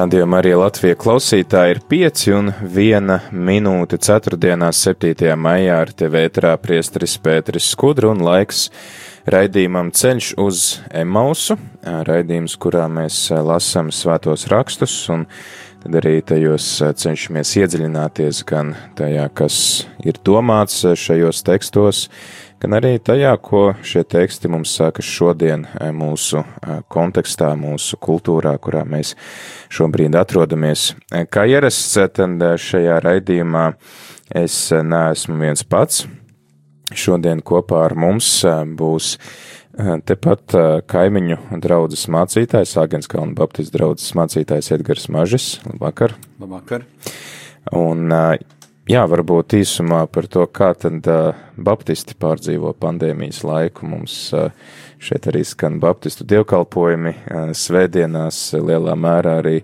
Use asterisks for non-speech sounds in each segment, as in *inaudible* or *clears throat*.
Radio Marija Latvija klausītāji ir 5 un 1 minūte 4. 7. maijā ar tevi ētrā priesteris Pēteris Skudru un laiks raidījumam ceļš uz Emausu, raidījums, kurā mēs lasām svētos rakstus un tad arī tajos cenšamies iedziļināties gan tajā, kas ir domāts šajos tekstos, gan arī tajā, ko šie teksti mums saka šodien eh, mūsu eh, kontekstā, mūsu kultūrā, kurā mēs šobrīd atrodamies. Eh, kā ierasts, tad šajā raidījumā es neesmu viens pats. Šodien kopā ar mums būs tepat kaimiņu draudzes mācītājs, Āgens Kalnu Baptistu draudzes mācītājs Edgars Mažis. Labvakar! Labvakar! Un Jā, varbūt īsumā par to, kā tad uh, baptisti pārdzīvo pandēmijas laiku. Mums uh, šeit arī skan baptistu dievkalpojumi uh, svētdienās lielā mērā arī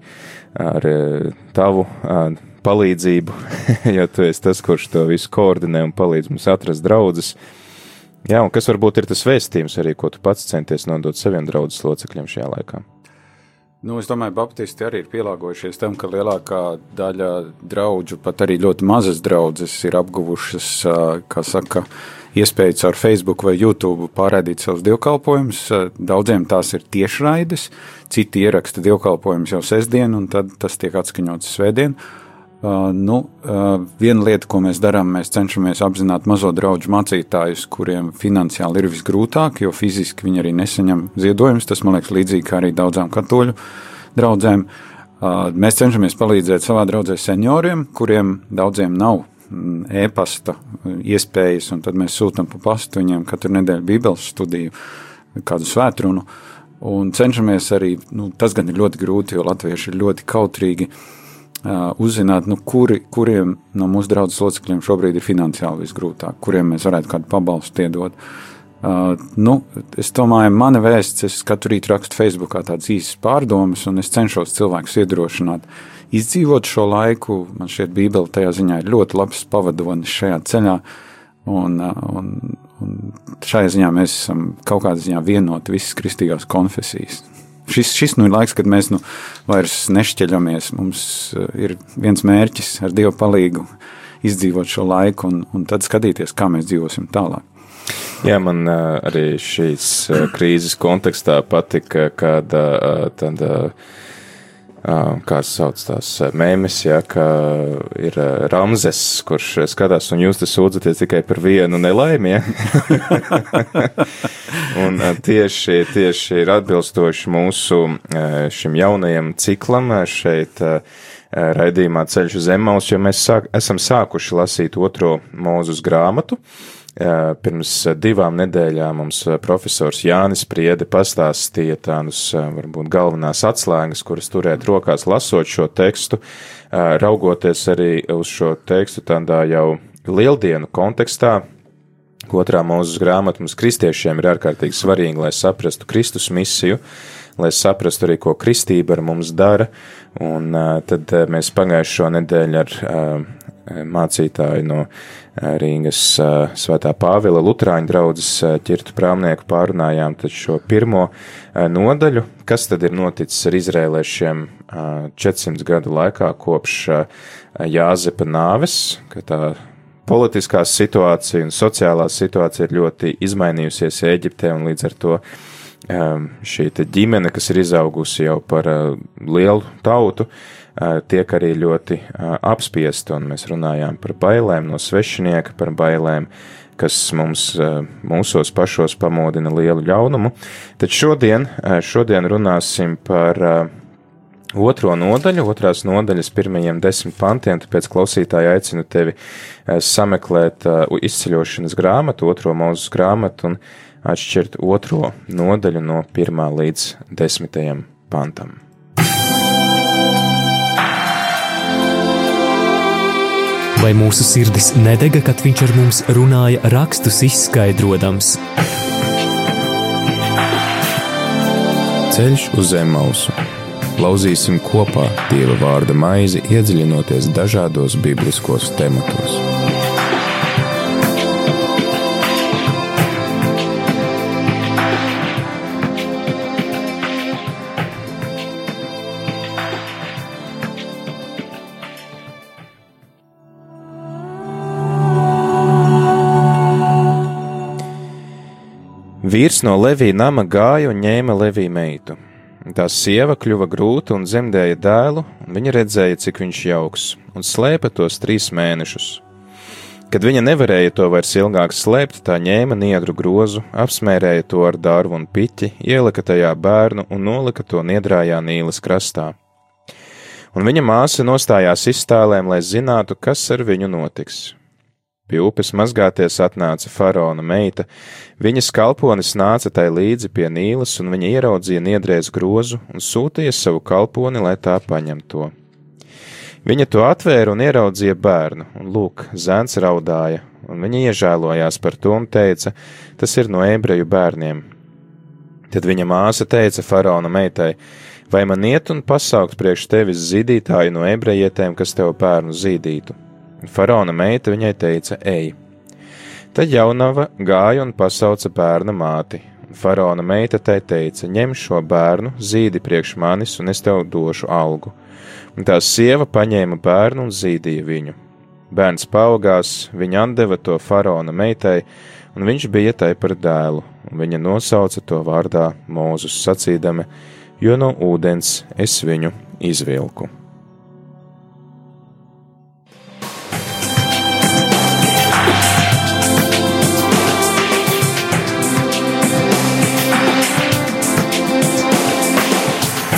ar uh, tavu uh, palīdzību, *laughs* jo tu esi tas, kurš to visu koordinē un palīdz mums atrast draudzes. Jā, un kas varbūt ir tas vēstījums arī, ko tu pats centies nodot saviem draudzes locekļiem šajā laikā? Nu, es domāju, ka Baptisti arī ir pielāgojušies tam, ka lielākā daļa draugu, pat arī ļoti mazas draudzes, ir apguvušas, kā saka, iespēju caur Facebook vai YouTube pārraidīt savus dievkalpojumus. Daudziem tās ir tiešraides, citi ieraksta dievkalpojumus jau sestdien, un tad tas tiek atskaņots svētdien. Uh, nu, uh, viena lieta, ko mēs darām, mēs cenšamies apzināt mazo draugu mācītājus, kuriem finansiāli ir visgrūtāk, jo fiziski viņi arī nesaņem ziedojumus. Tas man liekas līdzīgi arī daudzām katoļu draugiem. Uh, mēs cenšamies palīdzēt savā draudzē senioriem, kuriem daudziem nav mm, e-pasta iespējas, un tad mēs sūtām pa pastu viņiem katru nedēļu Bībeles studiju, kādu svētrunu. Un cenšamies arī, nu, tas gan ir ļoti grūti, jo latvieši ir ļoti kautrīgi uh, uzzināt, nu, kuri, kuriem no mūsu draudzes locekļiem šobrīd ir finansiāli visgrūtāk, kuriem mēs varētu kādu pabalstu iedot. Uh, nu, es domāju, mana vēsts, es katru rītu rakstu Facebookā tādas īsas pārdomas, un es cenšos cilvēkus iedrošināt, izdzīvot šo laiku. Man šķiet, Bībele tajā ziņā ir ļoti labs pavadonis šajā ceļā, un, un, un šajā ziņā mēs esam kaut kādā ziņā vienoti visas kristīgās konfesijas šis, šis nu ir laiks, kad mēs nu vairs nešķeļamies. Mums eh, ir viens mērķis ar Dievu palīdzību izdzīvot šo laiku un, un tad skatīties, kā mēs dzīvosim tālāk. Jā, man uh, arī šīs uh, krīzes kontekstā patika, kāda tāda. Uh, kā sauc tās mēmes, ja, ka ir Ramzes, kurš skatās un jūs te sūdzaties tikai par vienu nelaimi, ja? *laughs* un tieši, tieši ir atbilstoši mūsu šim jaunajam ciklam šeit raidījumā Ceļš uz Emaus, jo mēs sāk, esam sākuši lasīt otro mūzus grāmatu. Pirms divām nedēļām mums profesors Jānis Priede pastāstīja tādus varbūt galvenās atslēgas, kuras turēt rokās lasot šo tekstu, raugoties arī uz šo tekstu tādā jau lieldienu kontekstā, Otrā mūzes grāmata mums kristiešiem ir ārkārtīgi svarīga, lai saprastu Kristus misiju, lai saprastu arī, ko kristība ar mums dara. Un uh, tad mēs pagājušo nedēļu ar uh, mācītāju no Rīgas Svētā Pāvila Lutrāņu draudzes ķirtu prāmnieku pārunājām šo pirmo nodaļu, kas tad ir noticis ar izrēliešiem 400 gadu laikā kopš Jāzepa nāves, ka tā politiskā situācija un sociālā situācija ir ļoti izmainījusies Eģiptē, un līdz ar to šī ģimene, kas ir izaugusi jau par lielu tautu, tiek arī ļoti apspiesta, un mēs runājām par bailēm no svešinieka, par bailēm, kas mums mūsos pašos pamodina lielu ļaunumu. Tad šodien, šodien runāsim par otro nodaļu, otrās nodaļas pirmajiem desmit pantiem, tāpēc klausītāji aicinu tevi eh, sameklēt uh, izceļošanas grāmatu, otro mūzes grāmatu un atšķirt otro nodaļu no pirmā līdz desmitajam pantam. Vai mūsu sirdis nedega, kad viņš ar mums runāja, rakstus izskaidrojams? Ceļš uz zem mausu Lauzīsim kopā Dieva vārda maizi, iedziļinoties dažādos bibliskos tematos. Vīrs no Levija nama gāja un ņēma Levija meitu. Tā sieva kļuva grūta un dzemdēja dēlu, un viņa redzēja, cik viņš jauks, un slēpa tos trīs mēnešus. Kad viņa nevarēja to vairs ilgāk slēpt, tā ņēma niedru grozu, apsmērēja to ar dārvu un piķi, ielika tajā bērnu un nolika to niedrājā Nīlas krastā. Un viņa māsa nostājās iztēlēm, lai zinātu, kas ar viņu notiks. Pie upes mazgāties atnāca faraona meita, viņas kalponis nāca tai līdzi pie Nīlas, un viņa ieraudzīja niedrēs grozu un sūtīja savu kalponi, lai tā paņem to. Viņa to atvēra un ieraudzīja bērnu, un lūk, zēns raudāja, un viņa iežēlojās par to un teica: Tas ir no ebreju bērniem. Tad viņa māsa teica faraona meitai: Vai man iet un pasaukt priekš tevis zīdītāju no ebrejietēm, kas tev bērnu zīdītu? Faraona meita viņai teica: Ej! Tad jaunava gāja un pasauca bērna māti. Faraona meita tai teica: Ņem šo bērnu, zīdi priekš manis, un es tev došu algu. Un tā sieva paņēma bērnu un zīdīja viņu. Bērns paaugās, viņa deva to faraona meitai, un viņš bija tai par dēlu, un viņa nosauca to vārdā Mūzus sacīdama, jo no ūdens es viņu izvilku.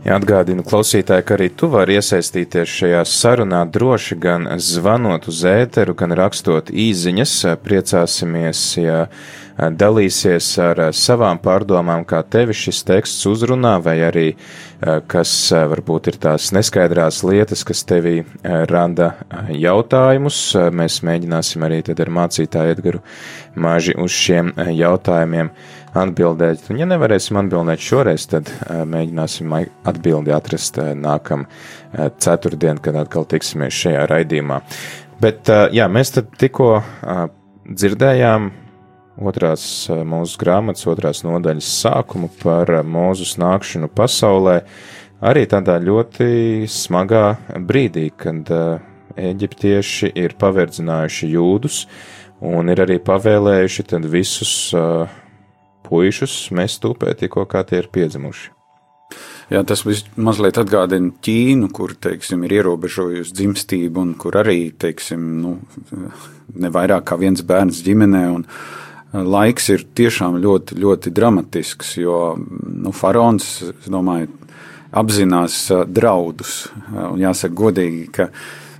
Atgādinu klausītāji, ka arī tu vari iesaistīties šajā sarunā droši gan zvanot uz ēteru, gan rakstot īziņas. Priecāsimies, ja dalīsies ar savām pārdomām, kā tevi šis teksts uzrunā, vai arī kas varbūt ir tās neskaidrās lietas, kas tevī rada jautājumus. Mēs mēģināsim arī tad ar mācītāju Edgaru Māži uz šiem jautājumiem atbildēt. Un, ja nevarēsim atbildēt šoreiz, tad mēģināsim atbildi atrast nākam ceturtdien, kad atkal tiksimies šajā raidījumā. Bet, jā, mēs tad tikko dzirdējām otrās mūsu grāmatas, otrās nodaļas sākumu par mūzus nākšanu pasaulē, arī tādā ļoti smagā brīdī, kad eģiptieši ir paverdzinājuši jūdus un ir arī pavēlējuši visus uh, puišus mest upē tikko kā tie ir piedzimuši. Jā, tas mazliet atgādina Ķīnu, kur teiksim, ir ierobežojusi dzimstību, un kur arī teiksim, nu, ne vairāk kā viens bērns ģimenē. Un, laiks ir tiešām ļoti, ļoti dramatisks, jo nu, faraons, es domāju, apzinās draudus. Un jāsaka godīgi, ka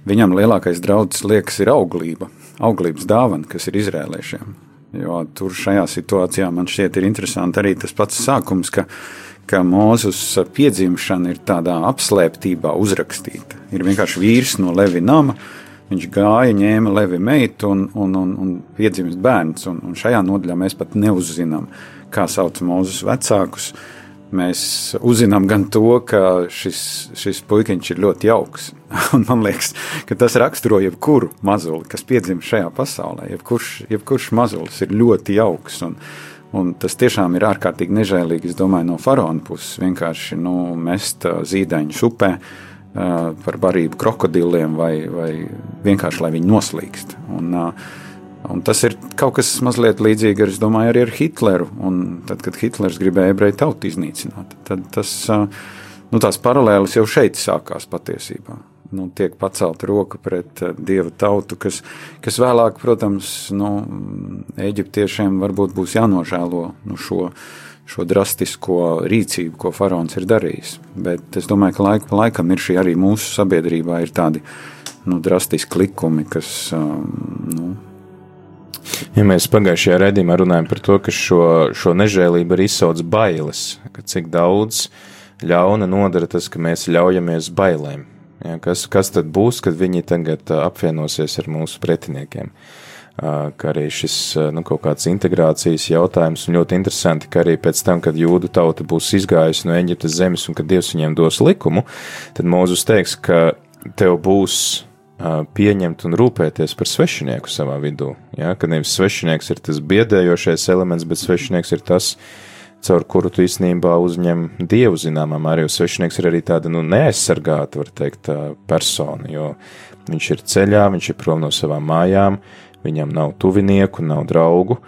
viņam lielākais drauds liekas ir auglība, auglības dāvana, kas ir izrēliešiem. Jo tur šajā situācijā man šķiet ir interesanti arī tas pats sākums, ka, ka Mūzus piedzimšana ir tādā apslēptībā uzrakstīta. Ir vienkārši vīrs no Levi nama, viņš gāja, ņēma Levi meitu un, un, un, un piedzimst bērns. Un, un šajā nodaļā mēs pat neuzzinām, kā sauc Mūzus vecākus. Uh, mēs uzzinām gan to, ka šis, šis puikiņš ir ļoti jauks. *laughs* Un man liekas, ka tas raksturo jebkuru mazuli, kas piedzimst šajā pasaulē. Jebkurš, jebkurš mazulis ir ļoti jauks. Un, un tas tiešām ir ārkārtīgi nežēlīgi, es domāju, no faraona puses vienkārši nu, mest zīdaiņus upē par barību krokodiliem vai, vai vienkārši lai viņi noslīkst. Un, Un tas ir kaut kas mazliet līdzīgs, es domāju, arī ar Hitleru. Un tad, kad Hitlers gribēja ebreju tautu iznīcināt, tad tas, nu, tās paralēles jau šeit sākās patiesībā. Nu, tiek pacelta roka pret dieva tautu, kas, kas vēlāk, protams, nu, eģiptiešiem varbūt būs jānožēlo nu, šo, šo drastisko rīcību, ko faraons ir darījis. Bet es domāju, ka laika pa laikam ir šī arī mūsu sabiedrībā ir tādi nu, drastiski likumi, kas nu, Ja mēs pagājušajā redzējumā runājam par to, ka šo, šo nežēlību ir izsauc bailes, ka cik daudz ļauna nodara tas, ka mēs ļaujamies bailēm. Ja, kas, kas tad būs, kad viņi tagad apvienosies ar mūsu pretiniekiem? Kā arī šis nu, kaut kāds integrācijas jautājums, un ļoti interesanti, ka arī pēc tam, kad jūdu tauta būs izgājusi no Eģiptes zemes un kad Dievs viņiem dos likumu, tad Mūzus teiks, ka tev būs pieņemt un rūpēties par svešinieku savā vidū. Ja? Ka nevis svešinieks ir tas biedējošais elements, bet svešinieks ir tas, caur kuru tu īstenībā uzņem dievu zināmā mērā. Jo svešinieks ir arī tāda nu, neaizsargāta, var teikt, persona, jo viņš ir ceļā, viņš ir prom no savām mājām, viņam nav tuvinieku, nav draugu.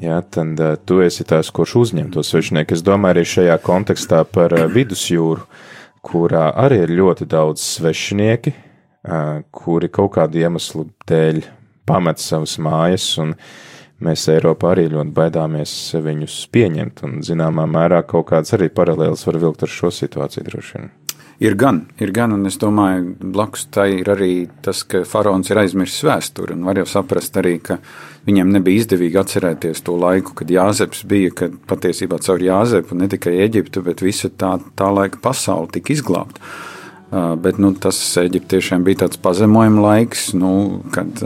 Ja, tad uh, tu esi tas, kurš uzņem to svešinieku. Es domāju arī šajā kontekstā par uh, vidusjūru, kurā arī ir ļoti daudz svešinieki, kuri kaut kādu iemeslu dēļ pamet savas mājas, un mēs Eiropā arī ļoti baidāmies viņus pieņemt, un zināmā mērā kaut kāds arī paralēls var vilkt ar šo situāciju droši vien. Ir gan, ir gan, un es domāju, blakus tai ir arī tas, ka faraons ir aizmirsis vēsturi, var jau saprast arī, ka viņam nebija izdevīgi atcerēties to laiku, kad Jāzeps bija, kad patiesībā caur Jāzepu ne tikai Eģiptu, bet visa tā, tā laika pasauli tika izglābta. Bet nu, tas eģiptiešiem bija tāds pazemojuma laiks, nu, kad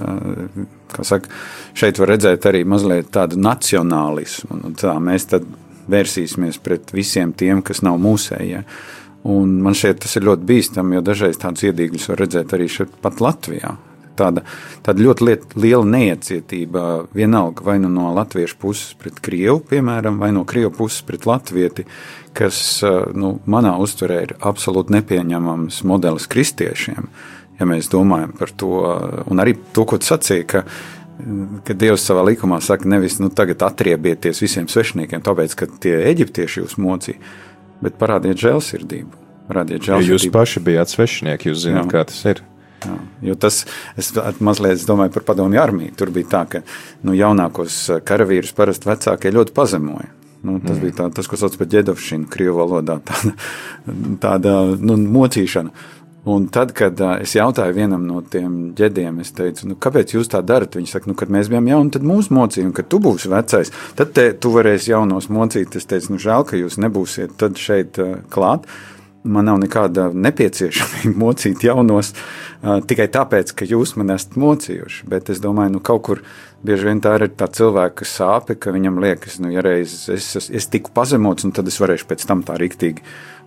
saka, šeit var redzēt arī mazliet tādu nacionālismu. Nu, tā, mēs tad vērsīsimies pret visiem tiem, kas nav mūsējie. Un man šķiet, tas ir ļoti bīstami, jo dažreiz tādus iedīgļus var redzēt arī šeit, pat Latvijā tāda, tāda ļoti liet, liela neiecietība vienalga vai nu no latviešu puses pret krievu, piemēram, vai no krievu puses pret latvieti, kas nu, manā uztverē ir absolūti nepieņemams modelis kristiešiem. Ja mēs domājam par to, un arī to, ko tu sacīji, ka, ka Dievs savā likumā saka, nevis nu, tagad atriebieties visiem svešiniekiem, tāpēc, ka tie eģiptieši jūs mocīja, bet parādiet žēlsirdību. Parādiet žēlsirdību. Jūs paši bijāt svešinieki, jūs zināt, Jā. kā tas ir. Jā, jo tas, es mazliet es domāju par padomju armiju. Tur bija tā, ka nu, jaunākos karavīrus parasti vecākie ļoti pazemoja. Nu, tas mm. bija tā, tas, ko sauc par ģedovšanu, krievu valodā, *laughs* tāda, tāda nu, mocīšana. Un tad, kad uh, es jautāju vienam no tiem ģediem, es teicu, nu, kāpēc jūs tā darat? Viņi saka, nu, kad mēs bijām jauni, tad mūsu mocīja, un kad tu būsi vecais, tad te, tu varēsi jaunos mocīt. Es teicu, nu, žēl, ka jūs nebūsiet tad šeit uh, klāt. Man nav nekāda nepieciešamība *laughs* mocīt jaunos tikai tāpēc, ka jūs man esat mocījuši. Bet es domāju, nu kaut kur bieži vien tā ir tā cilvēka sāpe, ka viņam liekas, nu, ja reiz es, es, es tiku pazemots, tad es varēšu pēc tam tā riktīgi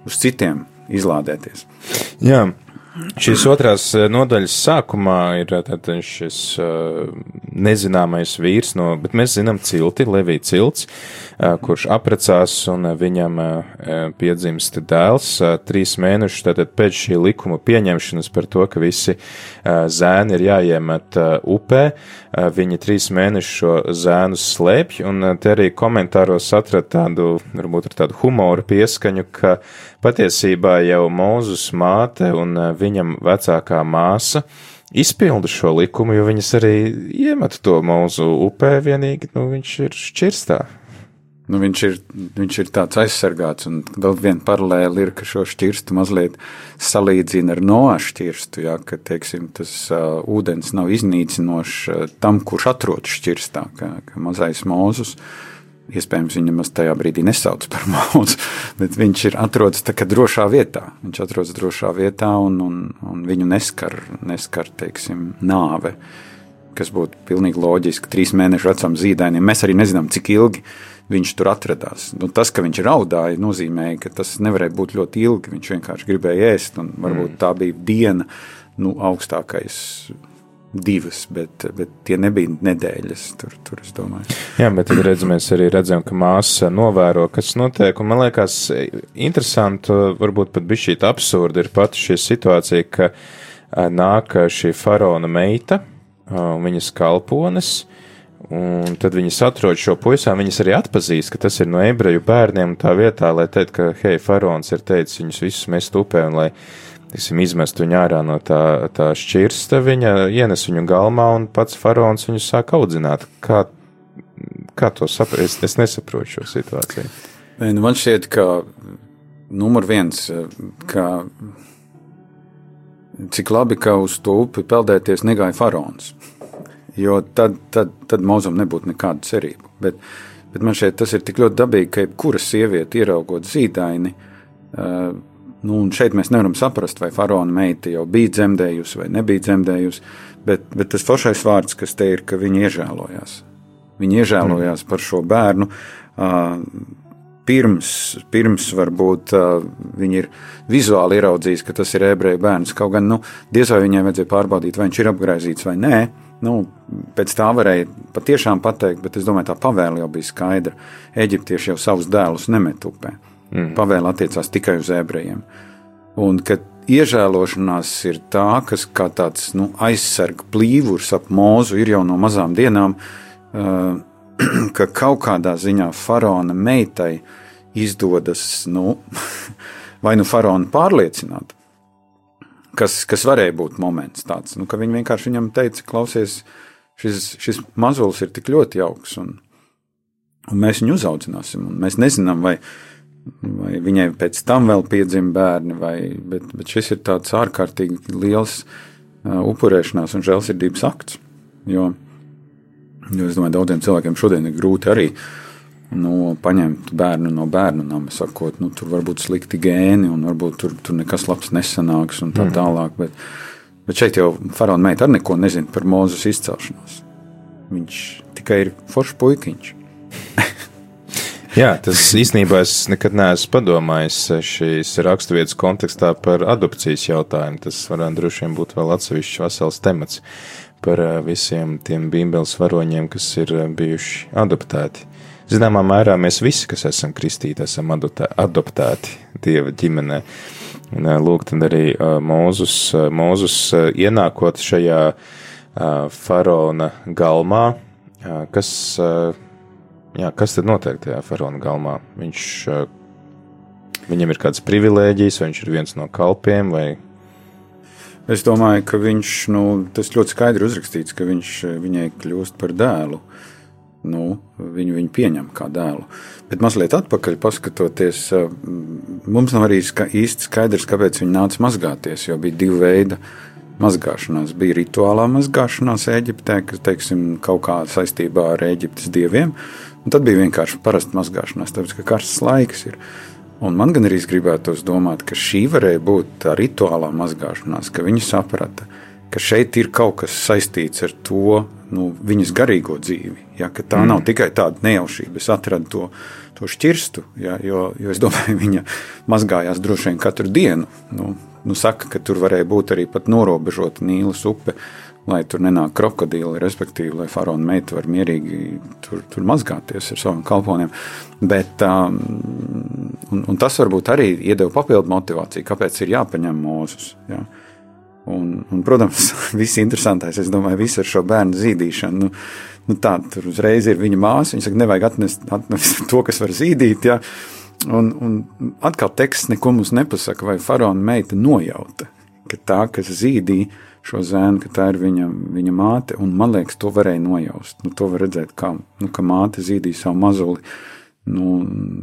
uz citiem izlādēties. Jā. Šīs otrās eh, nodaļas sākumā ir eh, šis uh, nezināmais vīrs, no, bet mēs zinām cilti, Levija cilts, uh, kurš aprecās un viņam uh, piedzimst dēls trīs mēnešus tātad pēc šī likuma pieņemšanas par to, ka visi zēni ir jāiemet upē. Viņi trīs mēnešus šo zēnu slēpj, un te arī komentāros atrat tādu, varbūt ar tādu humoru pieskaņu, ka patiesībā jau Mūzus māte un viņa viņam vecākā māsa izpilda šo likumu, jo viņas arī iemet to mūzu upē, vienīgi nu, viņš ir šķirstā. Nu, viņš, ir, viņš ir tāds aizsargāts, un vēl viena paralēla ir, ka šo šķirstu mazliet salīdzina ar noāšu šķirstu, jā, ka, teiksim, tas uh, ūdens nav iznīcinošs uh, tam, kurš atrodas šķirstā, ka, ka mazais mūzus. Uh, Iespējams, viņa nemaz tajā brīdī nesauc par *laughs* mūzu, bet viņš ir atrodas tā kā drošā vietā. Viņš atrodas drošā vietā un, un, un viņu neskar, neskar teiksim, nāve, kas būtu pilnīgi loģiski. Trīs mēnešu vecam zīdainim mēs arī nezinām, cik ilgi viņš tur atradās. Nu, tas, ka viņš raudāja, nozīmēja, ka tas nevarēja būt ļoti ilgi. Viņš vienkārši gribēja ēst, un varbūt mm. tā bija diena nu, augstākais divas, bet, bet tie nebija nedēļas. Tur, tur es domāju. Jā, bet tad redz, mēs arī redzam, ka māsa novēro, kas notiek. Un man liekas, interesanti, varbūt pat bija šī absurda, ir pati šī situācija, ka nāk šī faraona meita un viņas kalpones. Un tad viņas atrod šo puisām, viņas arī atpazīst, ka tas ir no ebreju bērniem, tā vietā, lai teikt, ka, hei, faraons ir teicis viņus visus mest upē, un lai, tiksim, izmest viņu ārā no tā, tā šķirsta, viņa ienes viņu galmā, un pats faraons viņus sāk audzināt. Kā, kā to saprast? Es, es nesaprotu šo situāciju. Nu, man šķiet, ka numur viens, ka cik labi, ka uz to upi peldēties negāja faraons. Jo tad, tad, tad mūzam nebūtu nekāda cerība. Bet, bet man šeit tas ir tik ļoti dabīgi, ka jebkura sieviete ieraugot zīdaini, uh, nu, šeit mēs nevaram saprast, vai faraona meita jau bija dzemdējusi vai nebija dzemdējusi, bet, bet tas foršais vārds, kas te ir, ka viņa iežēlojās. Viņa iežēlojās par šo bērnu. Pirms, pirms varbūt viņi ir vizuāli ieraudzījuši, ka tas ir ebreju bērns. Kaut gan, nu, diez vai viņai vajadzēja pārbaudīt, vai viņš ir apgaizīts vai nē. Nu, pēc tā varēja patiešām pateikt, bet es domāju, tā pavēle jau bija skaidra. Eģiptieši jau savus dēlus nemet upē. Mm. Pavēle attiecās tikai uz ebrejiem. Un kad iežēlošanās ir tā, kas kā tāds nu, aizsarga plīvurs ap mūzu ir jau no mazām dienām, uh, *clears throat* ka kaut kādā ziņā faraona meitai izdodas, nu, *laughs* vai nu faraona pārliecināt, kas, kas varēja būt moments tāds, nu, ka viņi vienkārši viņam teica, klausies, šis, šis mazulis ir tik ļoti jauks, un, un mēs viņu uzaudzināsim, mēs nezinām, vai, vai viņai pēc tam vēl piedzim bērni, vai, bet, bet šis ir tāds ārkārtīgi liels uh, upurēšanās un žēlsirdības akts, jo, Jo es domāju, daudziem cilvēkiem šodien ir grūti arī nu, paņemt bērnu no bērnu nama, sakot, nu, tur var būt slikti gēni, un varbūt tur, tur nekas labs nesanāks, un tā mm. tālāk. Bet, bet šeit jau faraona meita arī neko nezina par mūzes izcelšanos. Viņš tikai ir foršs puikiņš. *laughs* Jā, tas īstenībā es nekad neesmu padomājis šīs raksturvietas kontekstā par adopcijas jautājumu. Tas varētu droši vien būt vēl atsevišķs vesels temats par eh, visiem tiem bībeles varoņiem, kas ir eh, bijuši adoptēti. Zināmā mērā mēs visi, kas esam kristīti, esam adoptēti Dieva ģimenē. Eh, lūk, tad arī Mūzus, Mūzus ienākot šajā faraona galmā, kas, jā, kas tad notiek tajā faraona galmā? Viņš, viņam ir kādas privilēģijas, vai viņš ir viens no kalpiem, vai Es domāju, ka viņš, nu, tas ļoti skaidri uzrakstīts, ka viņš viņai kļūst par dēlu. Nu, viņu, viņu pieņem kā dēlu. Bet mazliet atpakaļ, paskatoties, mums nav arī ska, īsti skaidrs, kāpēc viņi nāca mazgāties. Jo bija divi veidi mazgāšanās. Bija rituālā mazgāšanās Eģiptē, kas, teiksim, kaut kā saistībā ar Eģiptes dieviem, un tad bija vienkārši parasta mazgāšanās, tāpēc ka karsts laiks ir. Un man gan arī gribētos domāt, ka šī varēja būt tā rituālā mazgāšanās, ka viņi saprata, ka šeit ir kaut kas saistīts ar to nu, viņas garīgo dzīvi. Ja, tā mm. nav tikai tāda nejaušība. Es atradu to, to šķirstu, ja, jo, jo es domāju, *laughs* viņa mazgājās droši vien katru dienu. Nu, nu, saka, ka tur varēja būt arī pat norobežota Nīlas upe lai tur nenāk krokodili, respektīvi, lai faraona meita var mierīgi tur, tur mazgāties ar saviem kalponiem. Bet, um, un, un tas varbūt arī iedeva papildu motivāciju, kāpēc ir jāpaņem mūzus. Ja? Un, un, protams, *laughs* viss interesantais, es domāju, viss ar šo bērnu zīdīšanu. Nu, nu tā, tur uzreiz ir viņa māsa. Viņa saka, nevajag atnest, atnest *laughs* to, kas var zīdīt. Ja? Un, un atkal teksts neko mums nepasaka, vai faraona meita nojauta, ka tā, kas zīdīja, šo zēnu, ka tā ir viņa, viņa māte. Man liekas, to varēja nojaust. Nu, to var redzēt, kā nu, ka māte zīdīja savu mazuli. Nu,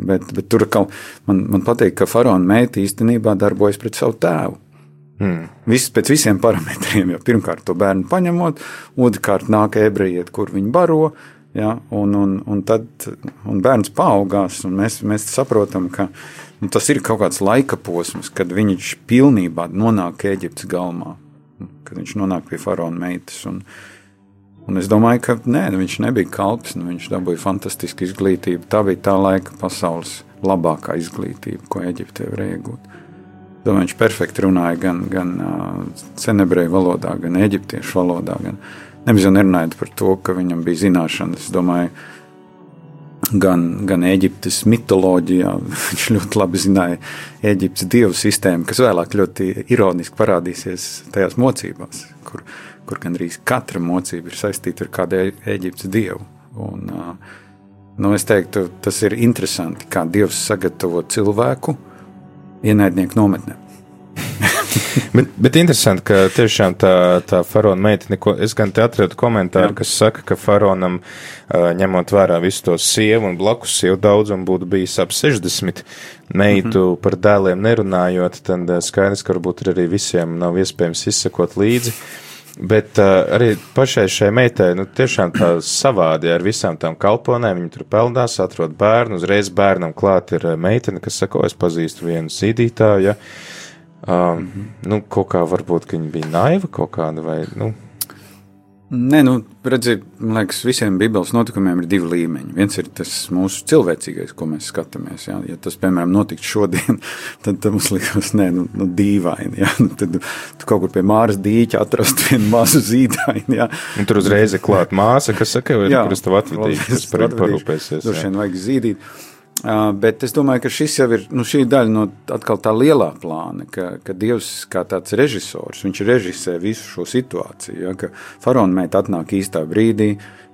bet, bet tur atkal man, man patīk, ka faraona meita īstenībā darbojas pret savu tēvu. Mm. Viss pēc visiem parametriem. Jau pirmkārt, to bērnu paņemot, otrkārt, nāk ebrejiet, kur viņi baro. Ja, un, un, un tad un bērns paaugās, un mēs, mēs saprotam, ka nu, tas ir kaut kāds laika posms, kad viņš pilnībā nonāk Eģiptes galmā kad viņš nonāk pie faraona meitas. Un, un es domāju, ka nē, viņš nebija kalps, nu, viņš dabūja fantastisku izglītību. Tā bija tā laika pasaules labākā izglītība, ko Eģipte varēja iegūt. Domāju, viņš perfekti runāja gan, gan uh, senebreju valodā, gan eģiptiešu valodā. Gan, nemaz nerunājot par to, ka viņam bija zināšanas. Es domāju, gan, gan Eģiptes mitoloģijā. *laughs* Viņš ļoti labi zināja Eģiptes dievu sistēmu, kas vēlāk ļoti ironiski parādīsies tajās mocībās, kur, kur gandrīz katra mocība ir saistīta ar kādu Eģiptes dievu. Un, nu, es teiktu, tas ir interesanti, kā Dievs sagatavo cilvēku ienaidnieku nometnē. *laughs* bet, bet interesanti, ka tiešām tā, tā faraona meitene, ko es gan te atradu komentāru, Jā. kas saka, ka faraonam, ņemot vērā visu to sievu un blakus sievu daudzumu, būtu bijis ap 60 meitu mm -hmm. par dēliem nerunājot, tad skaidrs, ka varbūt arī visiem nav iespējams izsekot līdzi. Bet uh, arī pašai šai meitai, nu, tiešām tā savādi ar visām tām kalponēm, viņi tur peldās, atrod bērnu, uzreiz bērnam klāt ir meitene, kas saka, es pazīstu vienu zīdītāju, ja, um, -hmm. nu, kaut kā varbūt, ka viņa bija naiva kaut kāda vai, nu, Nē, nu, redziet, man liekas, visiem Bībeles notikumiem ir divi līmeņi. Viens ir tas mūsu cilvēcīgais, ko mēs skatāmies. Jā. Ja tas, piemēram, notiktu šodien, *laughs* tad, tad mums liekas, nē, nu, nu dīvaini. Jā. Nu, tad tu kaut kur pie māras dīķa atrast vienu mazu zīdaini. Jā. Un tur uzreiz ir klāta māsa, kas saka, ka tas tev atvedīs, kas par viņu parūpēsies. Droši vien vajag zīdīt. Uh, bet es domāju, ka šis jau ir nu, daļa no tā lielā plāna, ka, ka Dievs kā tāds režisors, viņš režisē visu šo situāciju. Ja, ka faraona meita atnāk īstā brīdī,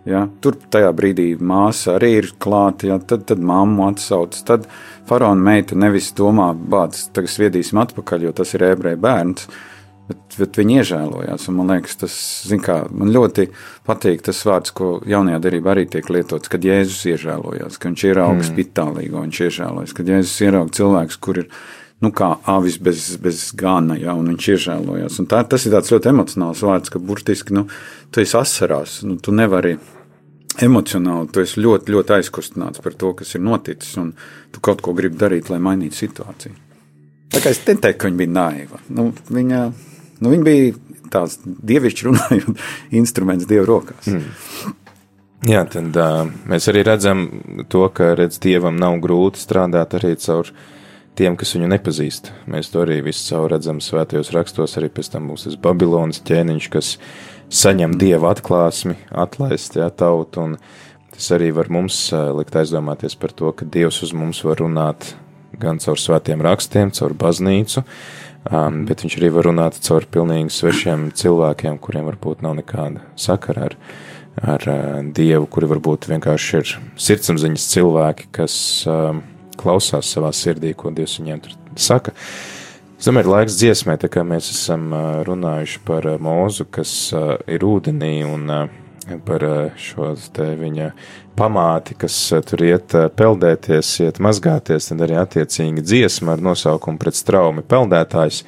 ja, tur tajā brīdī māsa arī ir klāta, ja, tad, tad mammu atsauc. Tad faraona meita nevis domā, bāc, tagad sviedīsim atpakaļ, jo tas ir ebreju bērns bet, bet viņi iežēlojās. Man liekas, tas kā, man ļoti patīk tas vārds, ko jaunajā darbā arī tiek lietots, kad Jēzus iežēlojās, ka viņš ierauga mm. spitālīgo, viņš iežēlojas, kad Jēzus ierauga cilvēkus, kur ir. Nu, kā avis bez, bez gana, ja viņš iežēlojās. Un tā, tas ir tāds ļoti emocionāls vārds, ka burtiski nu, tu esi asarās, nu, tu nevari emocionāli, tu esi ļoti, ļoti aizkustināts par to, kas ir noticis, un tu kaut ko gribi darīt, lai mainītu situāciju. Tā kā es neteiktu, ka viņa bija naiva. Nu, viņa Nu, viņi bija tāds dievišķi runājot, *laughs* instruments dievu rokās. Mm. Jā, tad uh, mēs arī redzam to, ka redz, dievam nav grūti strādāt arī caur tiem, kas viņu nepazīst. Mēs to arī visu caur redzam svētajos rakstos, arī pēc tam būs tas Babilonas ķēniņš, kas saņem dieva atklāsmi, atlaist jā, tautu, un tas arī var mums uh, likt aizdomāties par to, ka dievs uz mums var runāt gan caur svētiem rakstiem, caur baznīcu, uh, Um, bet viņš arī var runāt caur pilnīgi svešiem cilvēkiem, kuriem varbūt nav nekāda sakara ar, ar uh, Dievu, kuri varbūt vienkārši ir sirdsapziņas cilvēki, kas um, klausās savā sirdī, ko Dievs viņiem tur saka. Es domāju, ir laiks dziesmai, tā kā mēs esam uh, runājuši par uh, mūzu, kas uh, ir ūdenī un uh, par uh, šo viņa pamāti, kas eh, tur iet eh, peldēties, iet mazgāties, tad arī attiecīgi dziesma ar nosaukumu pret straumi peldētājs.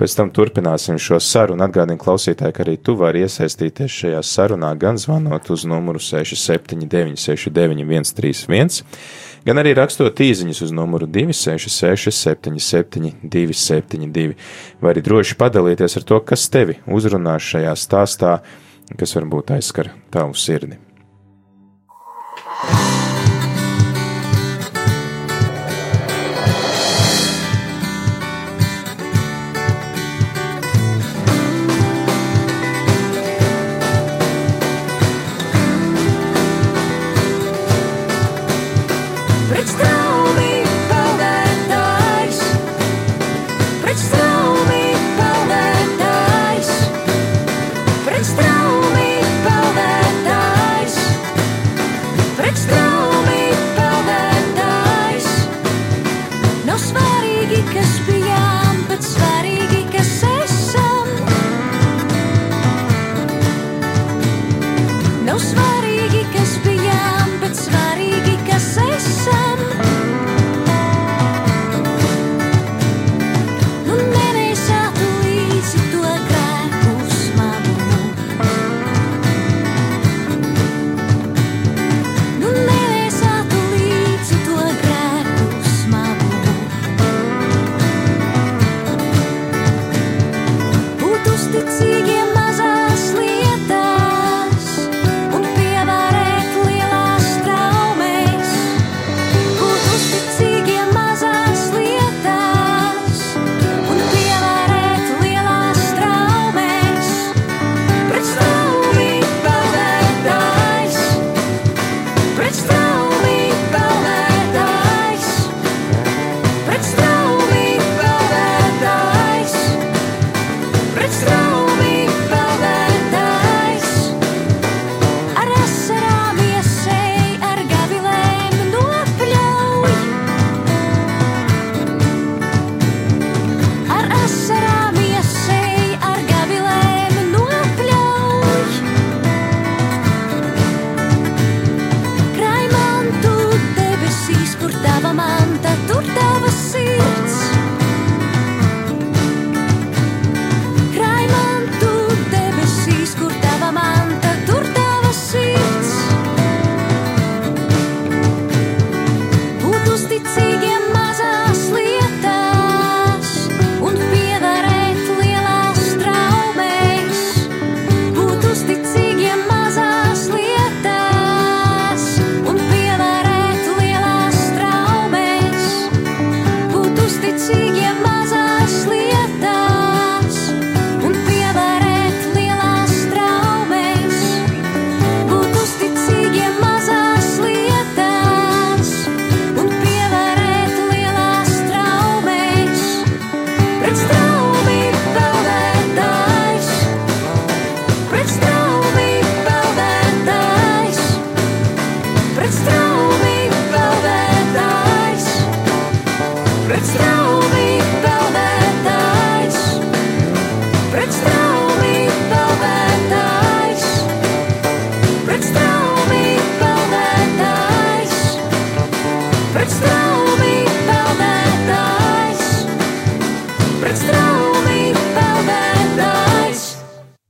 Pēc tam turpināsim šo sarunu. Atgādinu klausītāji, ka arī tu vari iesaistīties šajā sarunā, gan zvanot uz numuru 679, 691, 131, gan arī rakstot īsiņas uz numuru 266, 77, 272. Vai arī droši padalīties ar to, kas tevi uzrunās šajā stāstā, kas varbūt aizskar tavu sirdi.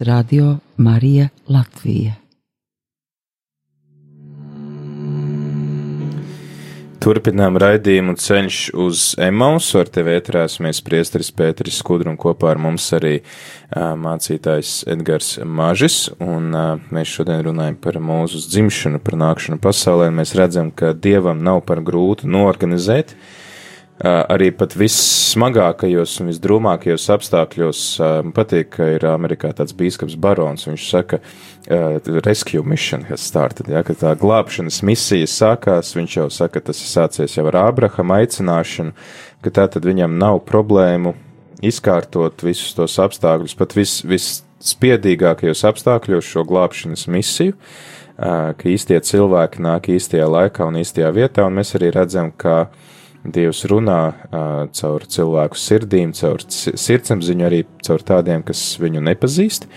Radio Marija Latvija. Turpinām raidījumu ceļš uz Emausu. Ar tevi ētrās mēs priesteris Pēteris Skudru un kopā ar mums arī uh, mācītājs Edgars Mažis. Un uh, mēs šodien runājam par mūzu dzimšanu, par nākšanu pasaulē. Mēs redzam, ka Dievam nav par grūtu norganizēt uh, arī pat vissmagākajos un visdrūmākajos apstākļos patīk, ka ir Amerikā tāds bīskaps barons. Viņš saka, rescue mission has started, ja, ka tā glābšanas misija sākās. Viņš jau saka, tas ir sācies jau ar Ābrahama aicināšanu, ka tā tad viņam nav problēmu izkārtot visus tos apstākļus, pat vis, visspiedīgākajos apstākļos šo glābšanas misiju, ka īstie cilvēki nāk īstajā laikā un īstajā vietā, un mēs arī redzam, ka Dievs runā caur cilvēku sirdīm, caur sirdsapziņu, arī caur tādiem, kas viņu nepazīst.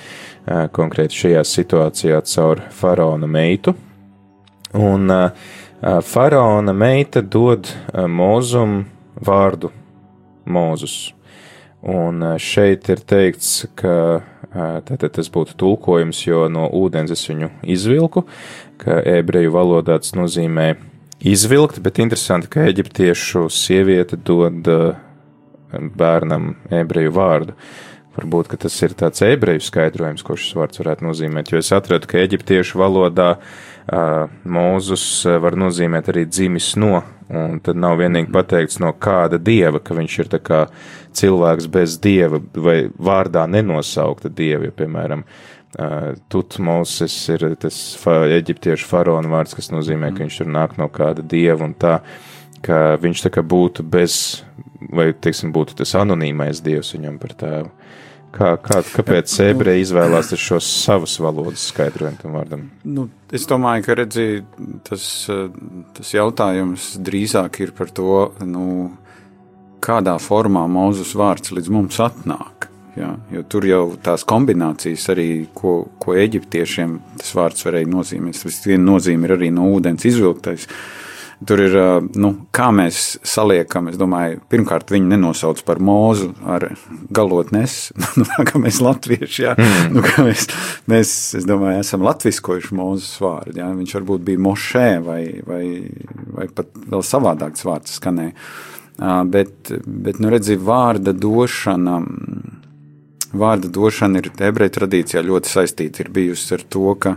Konkrēti šajā situācijā caur faraona meitu. Un faraona meita dod mūzum vārdu Mūzus. Un šeit ir teikts, ka tātad tas būtu tulkojums, jo no ūdens es viņu izvilku, ka ebreju valodā tas nozīmē izvilkt, bet interesanti, ka eģiptiešu sieviete dod uh, bērnam ebreju vārdu. Varbūt tas ir tāds ebreju skaidrojums, ko šis vārds varētu nozīmēt, jo es atradu, ka eģiptiešu valodā uh, mūzus uh, var nozīmēt arī dzimis no, un tad nav vienīgi pateikts no kāda dieva, ka viņš ir cilvēks bez dieva vai vārdā nenosaukta dieva, piemēram, uh, Tutmosis ir tas eģiptiešu faraona vārds, kas nozīmē, ka viņš tur nāk no kāda dieva un tā, ka viņš tā kā būtu bez, vai, teiksim, būtu tas anonīmais dievs viņam par tēvu. Kā, kā, kāpēc ebreji izvēlās šos savus valodas skaidrojumu tam vārdam? Nu, es domāju, ka redzi, tas, tas jautājums drīzāk ir par to, nu, kādā formā Mūzus vārds līdz mums atnāk. Ja, jo tur jau tās kombinācijas, arī, ko, ko eģiptiešiem tas vārds varēja nozīmēt. Tas viena nozīme ir arī no ūdens izvilktais. Tur ir, nu, kā mēs saliekam, es domāju, pirmkārt, viņi nenosauc par mūzu ar galotnes, *laughs* nu, kā mēs latvieši, jā, mm. nu, kā mēs, mēs, es domāju, esam latviskojuši mūzes vārdu, jā, viņš varbūt bija mošē vai, vai, vai pat vēl savādāks vārds skanēja, bet, bet, nu, redzi, vārda došana, vārda došana ir ebreju tradīcijā ļoti saistīta ir bijusi ar to, ka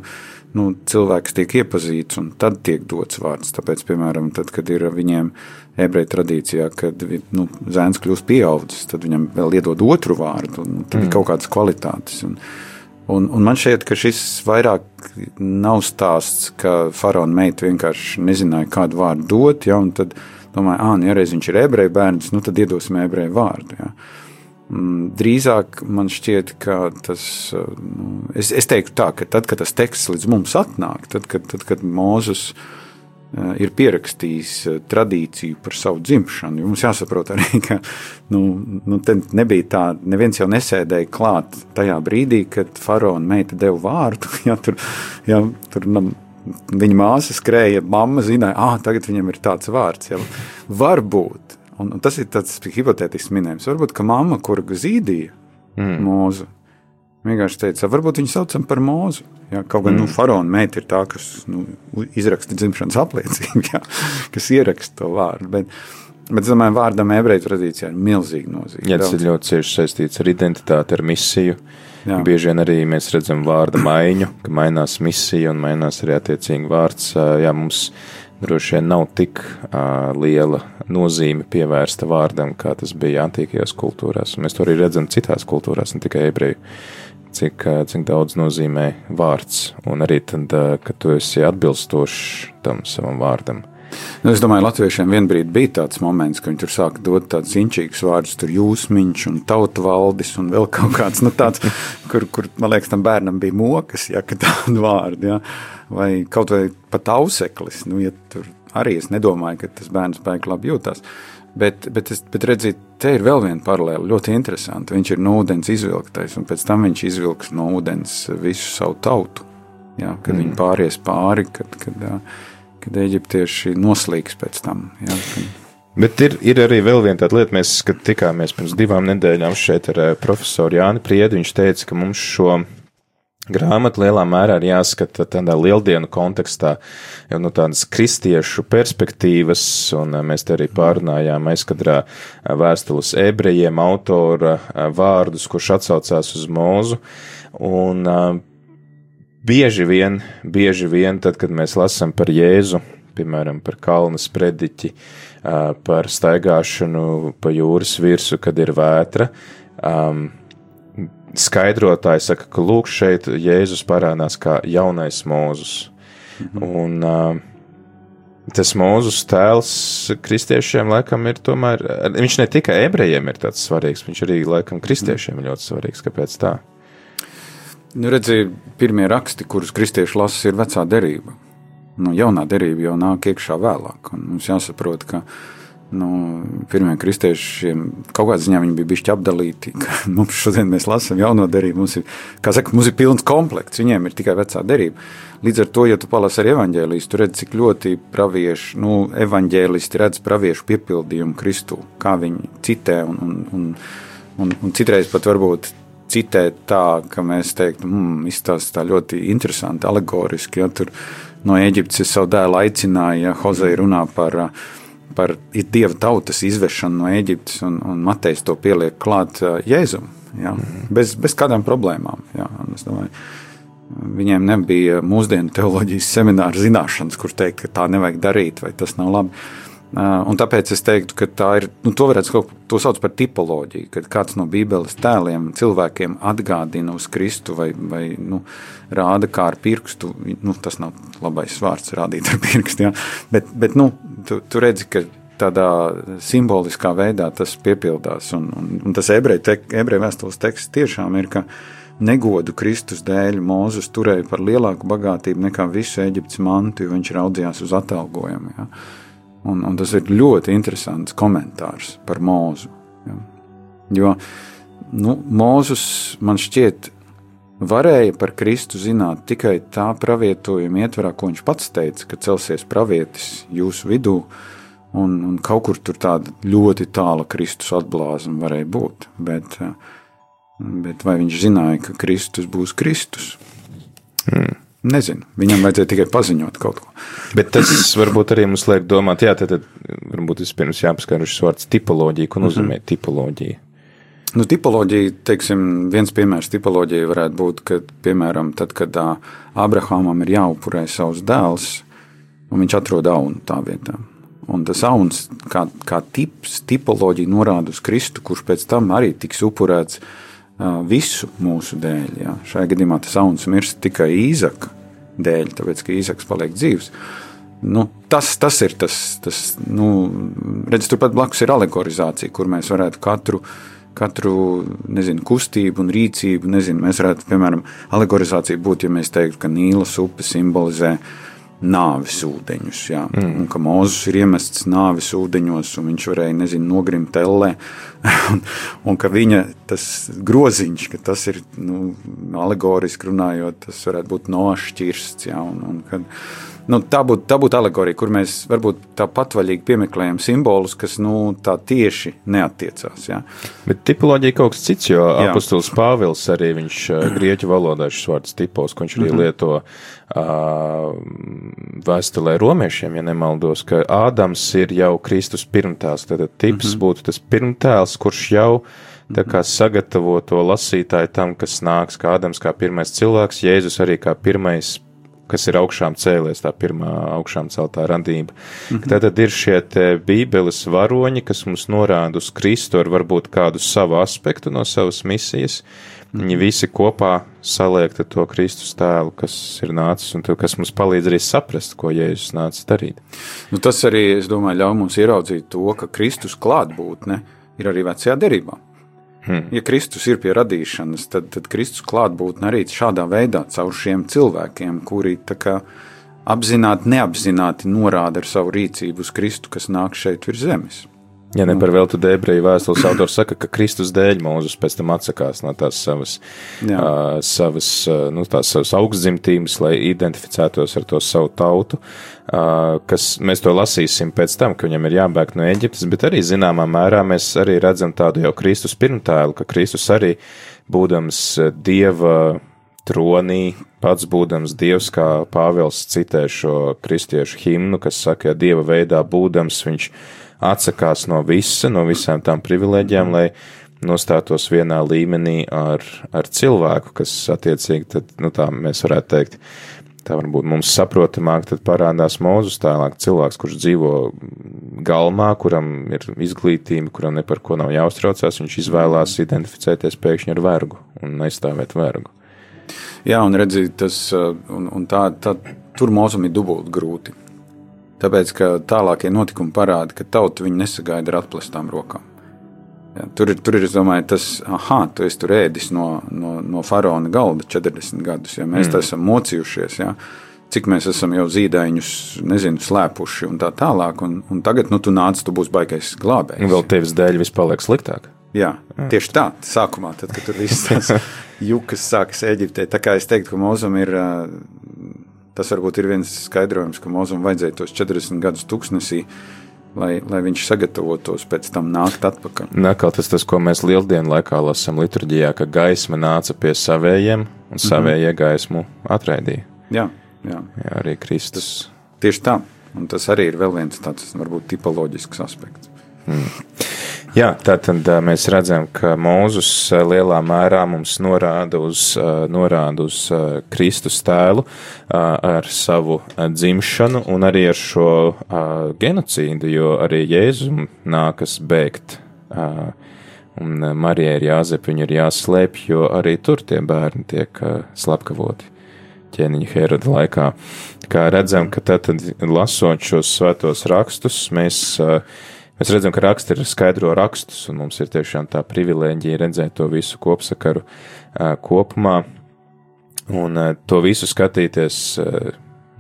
nu, cilvēks tiek iepazīts un tad tiek dots vārds. Tāpēc, piemēram, tad, kad ir viņiem ebreju tradīcijā, kad nu, zēns kļūst pieaudzis, tad viņam vēl iedod otru vārdu, un tad mm. ir kaut kādas kvalitātes. Un, un, un man šķiet, ka šis vairāk nav stāsts, ka faraona meita vienkārši nezināja, kādu vārdu dot, ja, un tad domāja, ah, nu, ja reiz viņš ir ebreju bērns, nu tad iedosim ebreju vārdu. Ja. Mm, drīzāk man šķiet, ka tas, uh, nu, es, es teiktu tā, ka tad, kad tas teksts līdz mums atnāk, tad, kad, tad, kad Mūzes uh, ir pierakstījis uh, tradīciju par savu dzimšanu. Mums jāsaprot arī, ka nu, nu, nebija tā, neviens jau nesēdēja klāt tajā brīdī, kad faraona meita deva vārdu. *laughs* Ja, tur, ja, tur, viņa māsa skrēja, mamma zināja, ah, tagad viņam ir tāds vārds. Ja. Varbūt Un, un tas ir tāds hipotētisks minējums. Varbūt, ka mamma, kur zīdīja mm. mūzu, vienkārši teica, varbūt viņu saucam par mūzu. Jā, kaut gan nu, mm. nu, faraona meita ir tā, kas nu, izraksta dzimšanas apliecību, *laughs* jā, kas ieraksta to vārdu. Bet, bet es domāju, vārdam ebreju tradīcijā ir milzīga nozīme. Jā, tas ir ļoti cieši saistīts ar identitāti, ar misiju. Jā. Bieži vien arī mēs redzam vārda maiņu, ka mainās misija un mainās arī attiecīgi vārds. Jā, mums droši vien nav tik uh, liela nozīme pievērsta vārdam, kā tas bija antīkajās kultūrās. Mēs to arī redzam citās kultūrās, ne tikai ebreju, cik, cik daudz nozīmē vārds. Un arī tad, ka tu esi atbilstošs tam savam vārdam. Nu, es domāju, ka Latviešiem vienbrīd bija tāds moments, ka viņi tur sāka dot tādus inčīgus vārdus, tur jūsmiņš un tautu valdis un vēl kaut kāds, nu, tāds, kur, kur, man liekas, tam bērnam bija mokas, ja, ka tādu vārdu, ja, vai kaut vai pat auseklis, nu, ja tur arī es nedomāju, ka tas bērns baigi labi jūtas. Bet, bet, es, bet redziet, te ir vēl viena paralēla, ļoti interesanta. Viņš ir no ūdens izvilktais, un pēc tam viņš izvilks no ūdens visu savu tautu. Ja, kad mm. viņi pāries pāri, kad, kad, kad eģiptieši noslīgs pēc tam. Ja, kad... Bet ir, ir arī vēl viena tāda lieta, mēs, kad tikāmies pirms divām nedēļām šeit ar profesoru Jāni Priedu, viņš teica, ka mums šo grāmata lielā mērā ir jāskata tādā lieldienu kontekstā, jau no tādas kristiešu perspektīvas, un mēs te arī pārunājām aizkadrā vēstules ebrejiem autora vārdus, kurš atsaucās uz mūzu, un bieži vien, bieži vien, tad, kad mēs lasam par Jēzu, piemēram, par kalnu sprediķi, par staigāšanu pa jūras virsu, kad ir vētra, skaidrotāji saka, ka lūk, šeit Jēzus parādās kā jaunais mūzus. Mhm. Un tas mūzus tēls kristiešiem laikam ir tomēr, viņš ne tikai ebrejiem ir tāds svarīgs, viņš arī laikam kristiešiem ļoti svarīgs. Kāpēc tā? Nu, redziet, pirmie raksti, kurus kristieši lasa, ir vecā derība. Nu, jaunā derība jau nāk iekšā vēlāk. Mums jāsaprot, ka nu, pirmiem kristiešiem kaut kādā ziņā bija bijuši apdalīti. Mums *laughs* šodien mēs lasām jauno derību, mums ir, saka, mums ir pilns komplekts, viņiem ir tikai vecā derība. Līdz ar to, ja tu palasi ar evaņģēlijas, tu redz, cik ļoti pravieši, nu, evaņģēlisti redz praviešu piepildījumu Kristu, kā viņi citē un, un, un, un, un citreiz pat varbūt citēt tā, ka mēs teiktu, hmm, izstāsta tā ļoti interesanti, alegoriski. Ja, tur no Eģiptes savu dēlu aicināja, ja Hozei runā par uh, par dieva tautas izvešanu no Eģiptes, un, un Matejs to pieliek klāt Jēzum. Ja, mm. bez, bez kādām problēmām. Ja, domāju, viņiem nebija mūsdienu teoloģijas semināra zināšanas, kur teikt, ka tā nevajag darīt, vai tas nav labi. Un tāpēc es teiktu, ka tā ir, nu, to varētu kaut ko sauc par tipoloģiju, kad kāds no Bībeles tēliem cilvēkiem atgādina uz Kristu vai, vai nu, rāda kā ar pirkstu. Nu, tas nav labais vārds, rādīt ar pirkstu, ja? bet, bet nu, tu, tu redzi, ka tādā simboliskā veidā tas piepildās. Un, un, un tas ebreju, te, ebreju vēstules teksts tiešām ir, ka negodu Kristus dēļ Mūzus turēja par lielāku bagātību nekā visu Eģiptes mantu, jo viņš raudzījās uz atalgojumu. Ja? Un, un tas ir ļoti interesants komentārs par mūzu. Ja. Jo nu, Mūzus man šķiet, varēja par Kristu zināt tikai tā pravietojuma ietvarā, ko viņš pats teica, ka celsies pravietis jūsu vidū, un, un kaut kur tur tāda ļoti tāla Kristus atblāzuma varēja būt. Bet, bet vai viņš zināja, ka Kristus būs Kristus? Nezinu, viņam vajadzēja tikai paziņot kaut ko. Bet tas varbūt arī mums liek domāt, jā, tad, tad varbūt vispirms jāpaskaidro šis vārds tipoloģija, ko nozīmē mm -hmm. tipoloģija. Nu, tipoloģija, teiksim, viens piemērs tipoloģijai varētu būt, ka, piemēram, tad, kad Abrahamam ir jāupurē savs dēls, un viņš atrod aunu tā vietā. Un tas auns, kā, kā tips, tipoloģija norāda uz Kristu, kurš pēc tam arī tiks upurēts visu mūsu dēļ. Jā. Šajā gadījumā tas auns mirst tikai īzaka dēļ, tāpēc ka īzaks paliek dzīves. Nu, tas, tas ir tas, tas nu, redz, turpat blakus ir alegorizācija, kur mēs varētu katru, katru nezinu, kustību un rīcību, nezinu, mēs varētu, piemēram, alegorizācija būt, ja mēs teiktu, ka Nīlas upe simbolizē uh, nāves ūdeņus. Jā. Mm. Un ka Mozus ir iemests nāves ūdeņos, un viņš varēja, nezinu, nogrimt tellē. *laughs* un, un ka viņa groziņš, ka tas ir nu, alegoriski runājot, tas varētu būt nošķirsts. Jā, un, un kad, nu, tā būtu tā būt alegorija, kur mēs varbūt tā patvaļīgi piemeklējam simbolus, kas nu, tā tieši neatiecās. Jā. Bet tipoloģija kaut kas cits, jo apustulis Pāvils arī viņš grieķu valodā šis vārds tipos, ko viņš arī mm -hmm. lieto uh, vēstulē romiešiem, ja nemaldos, ka Ādams ir jau Kristus pirmtēls, tad tips mm -hmm. būtu tas pirmtēls, kurš jau tā kā sagatavo to lasītāju tam, kas nāks, kā Ādams kā pirmais cilvēks, Jēzus arī kā pirmais kas ir augšām cēlies, tā pirmā augšām celtā radība. Mm -hmm. Tad ir šie bībeles varoņi, kas mums norāda uz Kristu ar varbūt kādu savu aspektu no savas misijas. Viņi mm -hmm. visi kopā saliekta to Kristus tēlu, kas ir nācis un kas mums palīdz arī saprast, ko Jēzus nācis darīt. Nu, tas arī, es domāju, ļauj mums ieraudzīt to, ka Kristus klātbūtne ir arī vecajā derībā. Hmm. Ja Kristus ir pie radīšanas, tad, tad Kristus klātbūtne arī šādā veidā caur šiem cilvēkiem, kuri kā, apzināti, neapzināti norāda ar savu rīcību uz Kristu, kas nāk šeit virs zemes. Ja ne par veltu ebreju vēstules autors saka, ka Kristus dēļ Mūzus pēc tam atsakās no tās savas, Jā. uh, savas, uh, nu, tās savas augstdzimtības, lai identificētos ar to savu tautu, uh, kas mēs to lasīsim pēc tam, ka viņam ir jābēg no Eģiptes, bet arī zināmā mērā mēs arī redzam tādu jau Kristus pirmtēlu, ka Kristus arī būdams Dieva tronī, pats būdams dievs, kā Pāvils citē šo kristiešu himnu, kas saka, ja dieva veidā būdams, viņš atsakās no visa, no visām tām privilēģijām, lai nostātos vienā līmenī ar, ar cilvēku, kas attiecīgi, tad, nu tā mēs varētu teikt, tā varbūt mums saprotamāk, tad parādās mūzus tālāk cilvēks, kurš dzīvo galmā, kuram ir izglītība, kuram ne par ko nav jāuztraucās, viņš izvēlās identificēties pēkšņi ar vergu un aizstāvēt vergu. Jā, un redziet, tas un, un tā, tā, tur mūzum ir dubult grūti. Tāpēc, ka tālākie notikumi parāda, ka tauta viņu nesagaida ar atplestām rokām. Ja, tur, ir, tur ir, es domāju, tas, ah, tu esi tur ēdis no, no, no faraona galda 40 gadus. Ja, mēs mm. esam mocījušies, ja, cik mēs esam jau zīdaiņus, nezinu, slēpuši un tā tālāk. Un, un tagad, nu, tu nāc, tu būsi baigais glābējs. Un vēl tevis dēļ viss paliek sliktāk. Jā, mm. tieši tā, sākumā, tad, kad tur viss tas *laughs* jukas sākas Eģiptē. Tā kā es teiktu, ka mūzum ir, tas varbūt ir viens skaidrojums, ka mūzum vajadzēja tos 40 gadus tuksnesī lai, lai viņš sagatavotos pēc tam nākt atpakaļ. Nākal tas, tas, ko mēs lieldienu laikā lasām liturģijā, ka gaisma nāca pie savējiem un savējie mhm. gaismu atraidīja. Jā, jā. jā arī Kristus. Tas, tieši tā, un tas arī ir vēl viens tāds, varbūt, tipoloģisks aspekts. Jā, tātad mēs redzam, ka Mūzus lielā mērā mums norāda uz, norāda uz Kristus tēlu ar savu dzimšanu un arī ar šo genocīdu, jo arī Jēzum nākas bēgt. Un Marijai ir jāzep, viņu ir jāslēpj, jo arī tur tie bērni tiek slepkavoti ķēniņa Heroda laikā. Kā redzam, ka tad, lasot šos svētos rakstus, mēs uh, Mēs redzam, ka raksti ir skaidro rakstus, un mums ir tiešām tā privilēģija redzēt to visu kopsakaru kopumā, un to visu skatīties,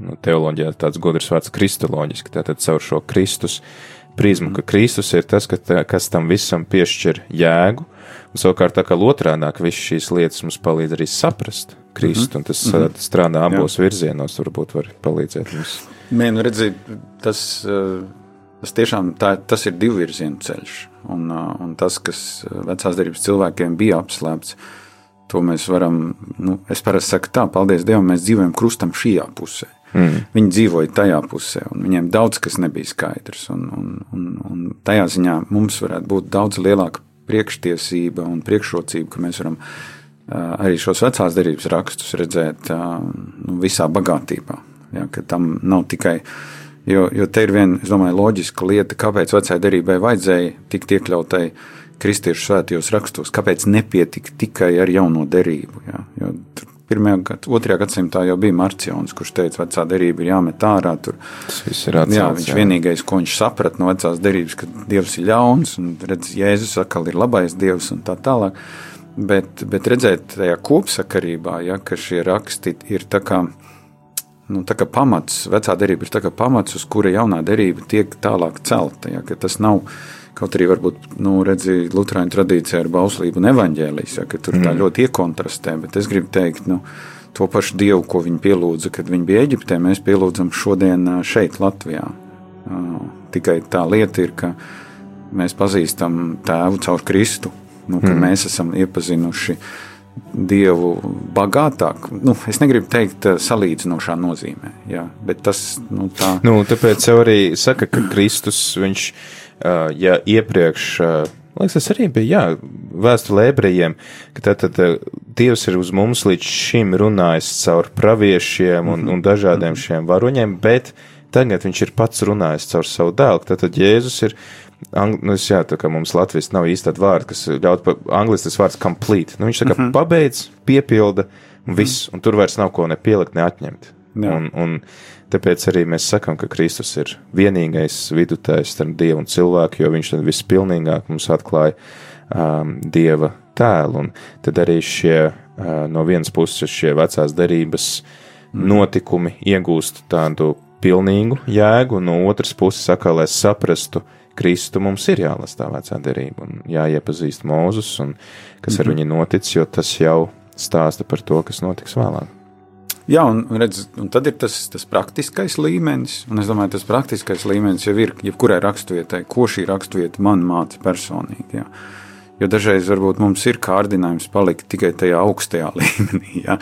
nu, teoloģijā tāds gudrs vārds kristoloģiski, tātad caur šo Kristus prizmu, ka Kristus ir tas, ka tā, kas tam visam piešķir jēgu, un savukārt tā kā otrādāk viss šīs lietas mums palīdz arī saprast Kristu, mm -hmm. un tas mm -hmm. strādā abos Jā. virzienos, varbūt var palīdzēt mums. Nē, nu redziet, tas. Uh Tas tiešām tā, tas ir divvirzienu ceļš. Un, un tas, kas vecās darbības cilvēkiem bija apslēpts, to mēs varam, nu, es parasti saku tā, paldies Dievam, mēs dzīvojam krustam šajā pusē. Mm. Viņi dzīvoja tajā pusē, un viņiem daudz kas nebija skaidrs. Un, un, un, un tajā ziņā mums varētu būt daudz lielāka priekštiesība un priekšrocība, ka mēs varam arī šos vecās darbības rakstus redzēt nu, visā bagātībā. Ja, tam nav tikai uh, Jo, jo te ir viena, es domāju, loģiska lieta, kāpēc vecajai derībai vajadzēja tikt iekļautai kristiešu svētajos rakstos, kāpēc nepietika tikai ar jauno derību. Ja? Jo pirmajā, gad, otrajā gadsimtā jau bija Marcions, kurš teica, ka vecā derība ir jāmet ārā. Tur. Tas viss ir atcelts. Jā, viņš jā. vienīgais, ko viņš saprata no vecās derības, ka Dievs ir ļauns un redz, Jēzus atkal ir labais Dievs un tā tālāk. Bet, bet redzēt tajā kopsakarībā, ja, ka šie raksti ir tā kā nu, pamats, vecā derība ir pamats, uz kura jaunā derība tiek tālāk celta. Ja, tas nav kaut arī varbūt, nu, Lutāņu tradīcijā ir bauslība un evaņģēlijas, ja, ka tur mm. tā ļoti iekontrastē, bet es gribu teikt, nu, to pašu dievu, ko viņi pielūdza, kad viņi bija Eģiptē, mēs pielūdzam šodien šeit, Latvijā. Tikai tā lieta ir, ka mēs pazīstam tēvu caur Kristu, nu, ka mm. mēs esam iepazinuši uh, Dievu bagātāk. Nu, es negribu teikt, eh, salīdzinošā nozīmē, jā, bet tas nu, tā. Nu, tāpēc jau arī saka, ka Kristus, viņš, ja iepriekš, liekas, tas arī bija, jā, vēstule ebrejiem, ka tātad Dievs ir uz mums līdz šim runājis caur praviešiem un, un dažādiem mhm. šiem varoņiem, bet tagad viņš ir pats runājis caur savu dēlu. Tātad Jēzus ir Ang, nu, jā, tā kā mums Latvijas nav īsti tāda vārda, kas ļaut pa angliski tas vārds complete. Nu, viņš tā kā mm -hmm. pabeidz, piepilda un viss, mm -hmm. un tur vairs nav ko ne pielikt, ne atņemt. Jā. Un, un tāpēc arī mēs sakam, ka Kristus ir vienīgais vidutājs starp Dievu un cilvēku, jo viņš tad vispilnīgāk mums atklāja um, Dieva tēlu. Un tad arī šie uh, no vienas puses šie vecās derības mm. notikumi iegūst tādu pilnīgu jēgu, un no otras puses saka, lai saprastu, Kristu mums ir jālasa tā vecā derība un jāiepazīst Mūzus un kas ar mm -hmm. viņu noticis, jo tas jau stāsta par to, kas notiks vēlāk. Jā, un, redz, un tad ir tas, tas praktiskais līmenis, un es domāju, tas praktiskais līmenis jau ir jebkurai raksturvietai, ko šī raksturvieta man māca personīgi. Jā. Jo dažreiz varbūt mums ir kārdinājums palikt tikai tajā augstajā *laughs* līmenī. Ja?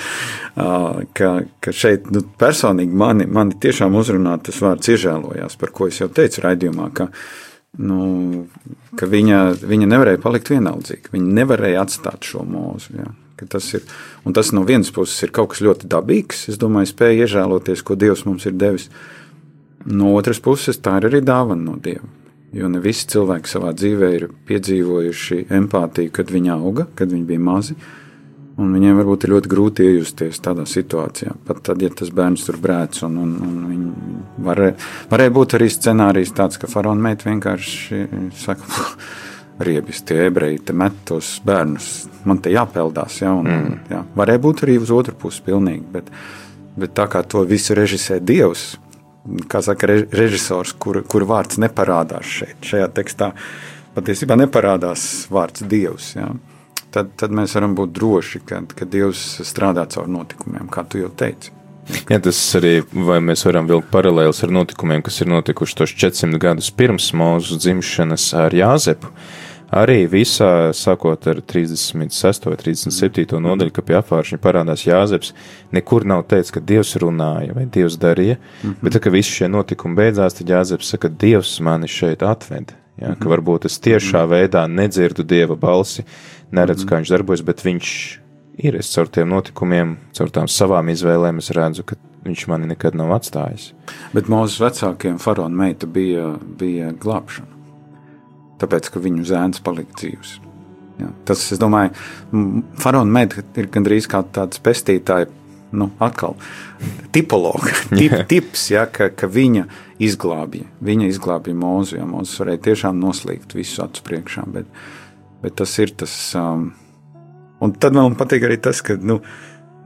Ka, ka šeit nu, personīgi mani, mani tiešām uzrunā tas vārds iežēlojās, par ko es jau teicu raidījumā, ka, nu, ka viņa, viņa nevarēja palikt vienaldzīga. Viņa nevarēja atstāt šo mūzu. Ja? Tas, ir, tas no vienas puses ir kaut kas ļoti dabīgs. Es domāju, spēja iežēloties, ko Dievs mums ir devis. No otras puses, tā ir arī dāvana no Dieva. Jo ne visi cilvēki savā dzīvē ir piedzīvojuši empātiju, kad viņi auga, kad viņi bija mazi. Un viņiem varbūt ir ļoti grūti iejusties tādā situācijā. Pat tad, ja tas bērns tur brēc, un, un, un varēja, varēja būt arī scenārijs tāds, ka faraona meita vienkārši saka, riebis, tie ebreji te met tos bērnus, man te jāpeldās. Ja, un, mm. jā, varēja būt arī uz otru pusi pilnīgi, bet, bet tā kā to visu režisē Dievs, kā saka, režisors, kur, kur vārds neparādās šeit, šajā tekstā. Patiesībā neparādās vārds Dievs. Ja? Tad, tad mēs varam būt droši, ka, ka Dievs strādā caur notikumiem, kā tu jau teici. Jā, tas arī, vai mēs varam vilkt paralēlus ar notikumiem, kas ir notikuši tos 400 gadus pirms mūsu dzimšanas ar Jāzepu. Arī visā, sākot ar 36. vai 37. nodaļu, ka pie apgāršņa parādās Jāzeps, nekur nav teikts, ka Dievs runāja vai Dievs darīja, mm -hmm. bet tā, kad visi šie notikumi beidzās, tad Jāzeps saka, Dievs mani šeit atved. Ja, ka varbūt es tiešā mm -hmm. veidā nedzirdu Dieva balsi, neredzu, mm -hmm. kā viņš darbojas, bet viņš ir. Es caur tiem notikumiem, caur tām savām izvēlēm, redzu, ka viņš mani nekad nav atstājis. Bet mūsu vecākiem faraona meita bija, bija glābšana tāpēc, ka viņu zēns palika dzīves. Ja, tas, es domāju, faraona meita ir gandrīz kā tāds pestītāja, nu, atkal tipologa, *laughs* tip, tips, ja, ka, ka viņa izglābja, viņa izglābja mūzu, ja mūzis varēja tiešām noslīgt visu acu priekšā, bet, bet tas ir tas, um, un tad man patīk arī tas, ka, nu,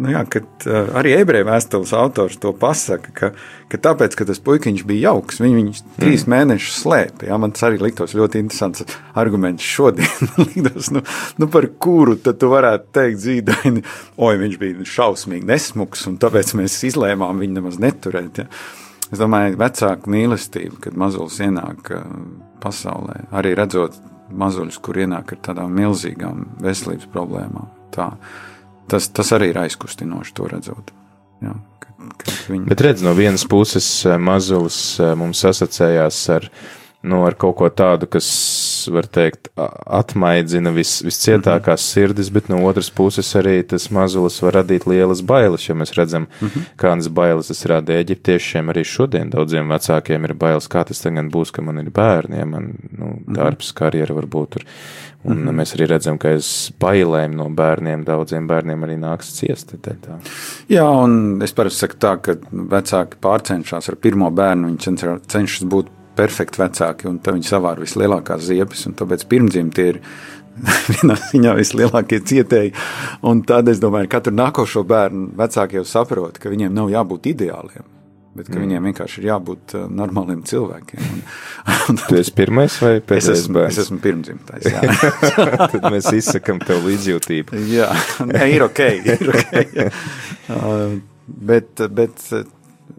Nu jā, kad, uh, arī ebreju vēstules autors to pasaka, ka, ka tāpēc, ka tas puikiņš bija jauks, viņi viņu trīs mm. mēnešus slēpa. Jā, man tas arī liktos ļoti interesants arguments šodien. *laughs* liktos, nu, nu par kuru tad tu varētu teikt zīdaini, oi, viņš bija šausmīgi nesmuks, un tāpēc mēs izlēmām viņu nemaz neturēt. Jā. Es domāju, vecāku mīlestību, kad mazulis ienāk uh, pasaulē, arī redzot mazuļus, kur ienāk ar tādām milzīgām veselības problēmām. Tā tas, tas arī ir aizkustinoši to redzot. Jā, ka, ka viņi... Bet redz, no vienas puses eh, mazulis eh, mums asociējās ar nu, ar kaut ko tādu, kas, var teikt, atmaidzina vis, viscietākās mhm. sirdis, bet no otras puses arī tas mazulis var radīt lielas bailes, jo mēs redzam, mm -hmm. kādas bailes tas rada eģiptiešiem. Arī šodien daudziem vecākiem ir bailes, kā tas tagad būs, ka man ir bērni, ja man nu, mhm. darbs, karjera varbūt tur. Un mm -hmm. mēs arī redzam, ka aiz bailēm no bērniem daudziem bērniem arī nāks ciest. Jā, un es parasti saku tā, ka vecāki pārcenšas ar pirmo bērnu, viņi cenšas būt perfekti vecāki, un viņi savāra vislielākās ziepes, un tāpēc pirmdzimti ir *laughs* vienā ziņā vislielākie cietēji. Un tad es domāju, ka katru nākošo bērnu vecāki jau saprot, ka viņiem nav jābūt ideāliem. Bet mm. viņiem vienkārši ir jābūt uh, normāliem cilvēkiem. Un, *laughs* un tad, tu esi pirmais vai pēdējais es esmu, bērns? Es esmu pirmdzimtais. *laughs* tad mēs izsakām tev līdzjūtību. jā, ne, ir ok. Ir okay uh, bet, bet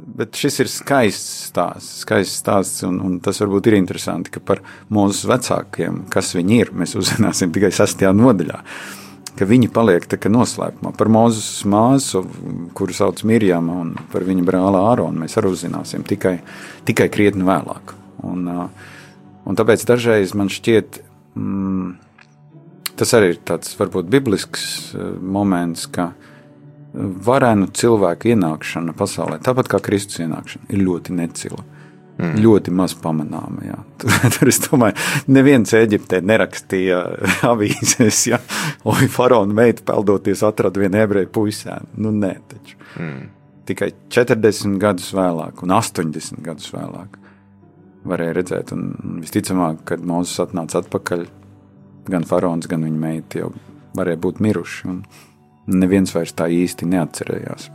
bet šis ir skaists stāsts, skaists stāsts un, un tas varbūt ir interesanti, ka par mūsu vecākiem, kas viņi ir, mēs uzzināsim tikai sastajā nodaļā. Ka viņi paliek tā kā noslēpumā. Par mūsu māsu, kuru sauc Mirjama, un par viņa brāli Āronu mēs arī uzzināsim tikai, tikai krietni vēlāk. Un, un tāpēc dažreiz man šķiet, mm, tas arī ir tāds varbūt biblisks moments, ka uh, varenu cilvēku ienākšana pasaulē, tāpat kā Kristus ienākšana, ir ļoti necila. Mm. Ļoti maz pamanāma. Jā. *laughs* Tur, tur es domāju, neviens Eģiptē nerakstīja *laughs* avīzēs, ja oi, faraona meita peldoties atrada vienu ebreju puisēnu. Nu, nē, taču. Mm. Tikai 40 gadus vēlāk un 80 gadus vēlāk varēja redzēt, un visticamāk, kad Mozus atnāca atpakaļ, gan faraons, gan viņa meita jau varēja būt miruši. Un, neviens vairs tā īsti neatcerējās.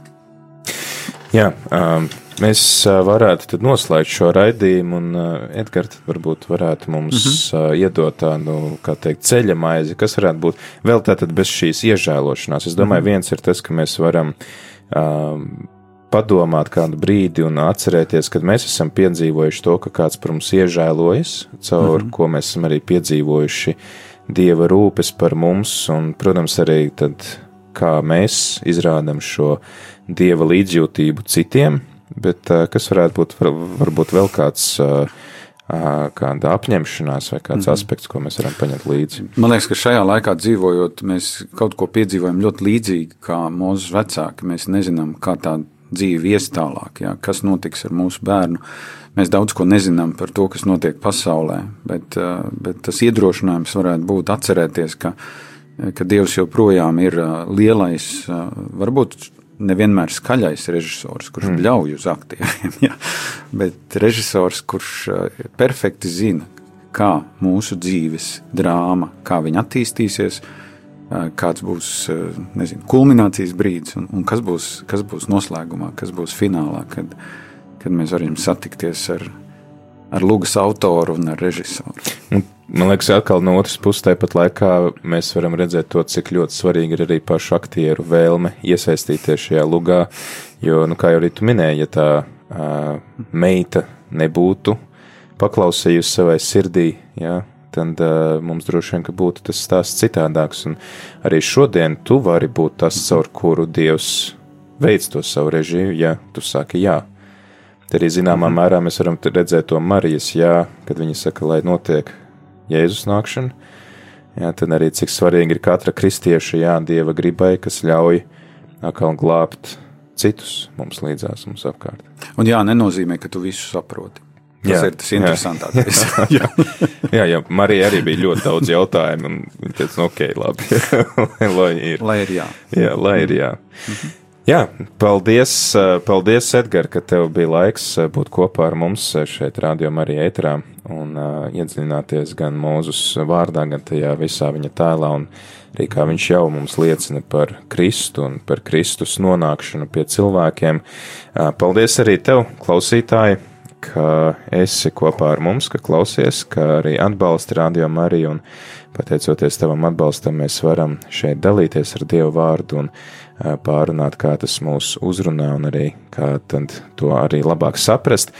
Jā, um, mēs varētu noslēgt šo raidījumu, un uh, Edgars varbūt varētu mums mm -hmm. uh, iedot tādu, kā teikt, ceļa maizi, kas varētu būt vēl tātad bez šīs iežēlošanās. Es domāju, mm -hmm. viens ir tas, ka mēs varam um, padomāt kādu brīdi un atcerēties, kad mēs esam piedzīvojuši to, ka kāds par mums iežēlojas, caur mm -hmm. ko mēs esam arī piedzīvojuši Dieva rūpes par mums, un, protams, arī tad, kā mēs izrādām šo Dieva līdzjūtību citiem, bet kas varētu būt varbūt vēl kāds kāda apņemšanās vai kāds mm -hmm. aspekts, ko mēs varam paņemt līdzi. Man liekas, ka šajā laikā dzīvojot, mēs kaut ko piedzīvojam ļoti līdzīgi kā mūsu vecāki. Mēs nezinām, kā tā dzīve ies tālāk, jā, kas notiks ar mūsu bērnu. Mēs daudz ko nezinām par to, kas notiek pasaulē, bet, bet tas iedrošinājums varētu būt atcerēties, ka, ka Dievs joprojām ir lielais, varbūt nevienmēr skaļais režisors, kurš mm. ļauj uz aktieriem, *laughs* ja? bet režisors, kurš perfekti zina, kā mūsu dzīves drāma, kā viņa attīstīsies, kāds būs nezinu, kulminācijas brīdis un, un kas, būs, kas būs noslēgumā, kas būs finālā, kad, kad mēs varam satikties ar, ar Lūgas autoru un ar režisoru. Un Man liekas, atkal no otras puses, tāpat laikā mēs varam redzēt to, cik ļoti svarīgi ir arī pašu aktieru vēlme iesaistīties šajā lugā. Jo, nu, kā jau arī tu minēji, ja tā uh, meita nebūtu paklausījusi savai sirdī, ja, tad uh, mums droši vien būtu tas stāsts citādāks. Un arī šodien tu vari būt tas, caur kuru Dievs veids to savu režiju, ja tu saki jā. Tad arī zināmā mhm. mērā mēs varam redzēt to Marijas jā, kad viņa saka, lai notiek Jēzus nākšanu, jā, tad arī cik svarīgi ir katra kristieša, jā, dieva gribai, kas ļauj atkal glābt citus mums līdzās, mums apkārt. Un jā, nenozīmē, ka tu visu saproti. Tas jā, ir tas interesantākais. *laughs* jā, jā, jā, Marija arī bija ļoti daudz jautājumu, viņa teica, nu, ok, labi, *laughs* lai ir. Lai ir jā. Jā, lai ir jā. Mhm. Jā, paldies, paldies Edgar, ka tev bija laiks būt kopā ar mums šeit, Radio Marija ēterā, un uh, iedziļināties gan Mūzus vārdā, gan tajā visā viņa tēlā, un arī kā viņš jau mums liecina par Kristu un par Kristus nonākšanu pie cilvēkiem. Uh, paldies arī tev, klausītāji, ka esi kopā ar mums, ka klausies, ka arī atbalsti Mariju, un pateicoties tavam atbalstam, mēs varam šeit dalīties ar Dievu vārdu un pārunāt, kā tas mūs uzrunā un arī kā to arī labāk saprast.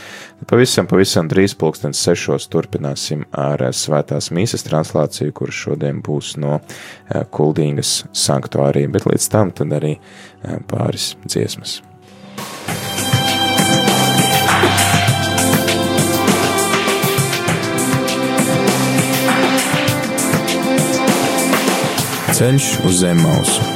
Pavisam, pavisam drīz pulkstens sešos turpināsim ar svētās mīsas translāciju, kur šodien būs no Kuldīgas sanktuārija, bet līdz tam tad arī pāris dziesmas. Ceļš uz zem mausu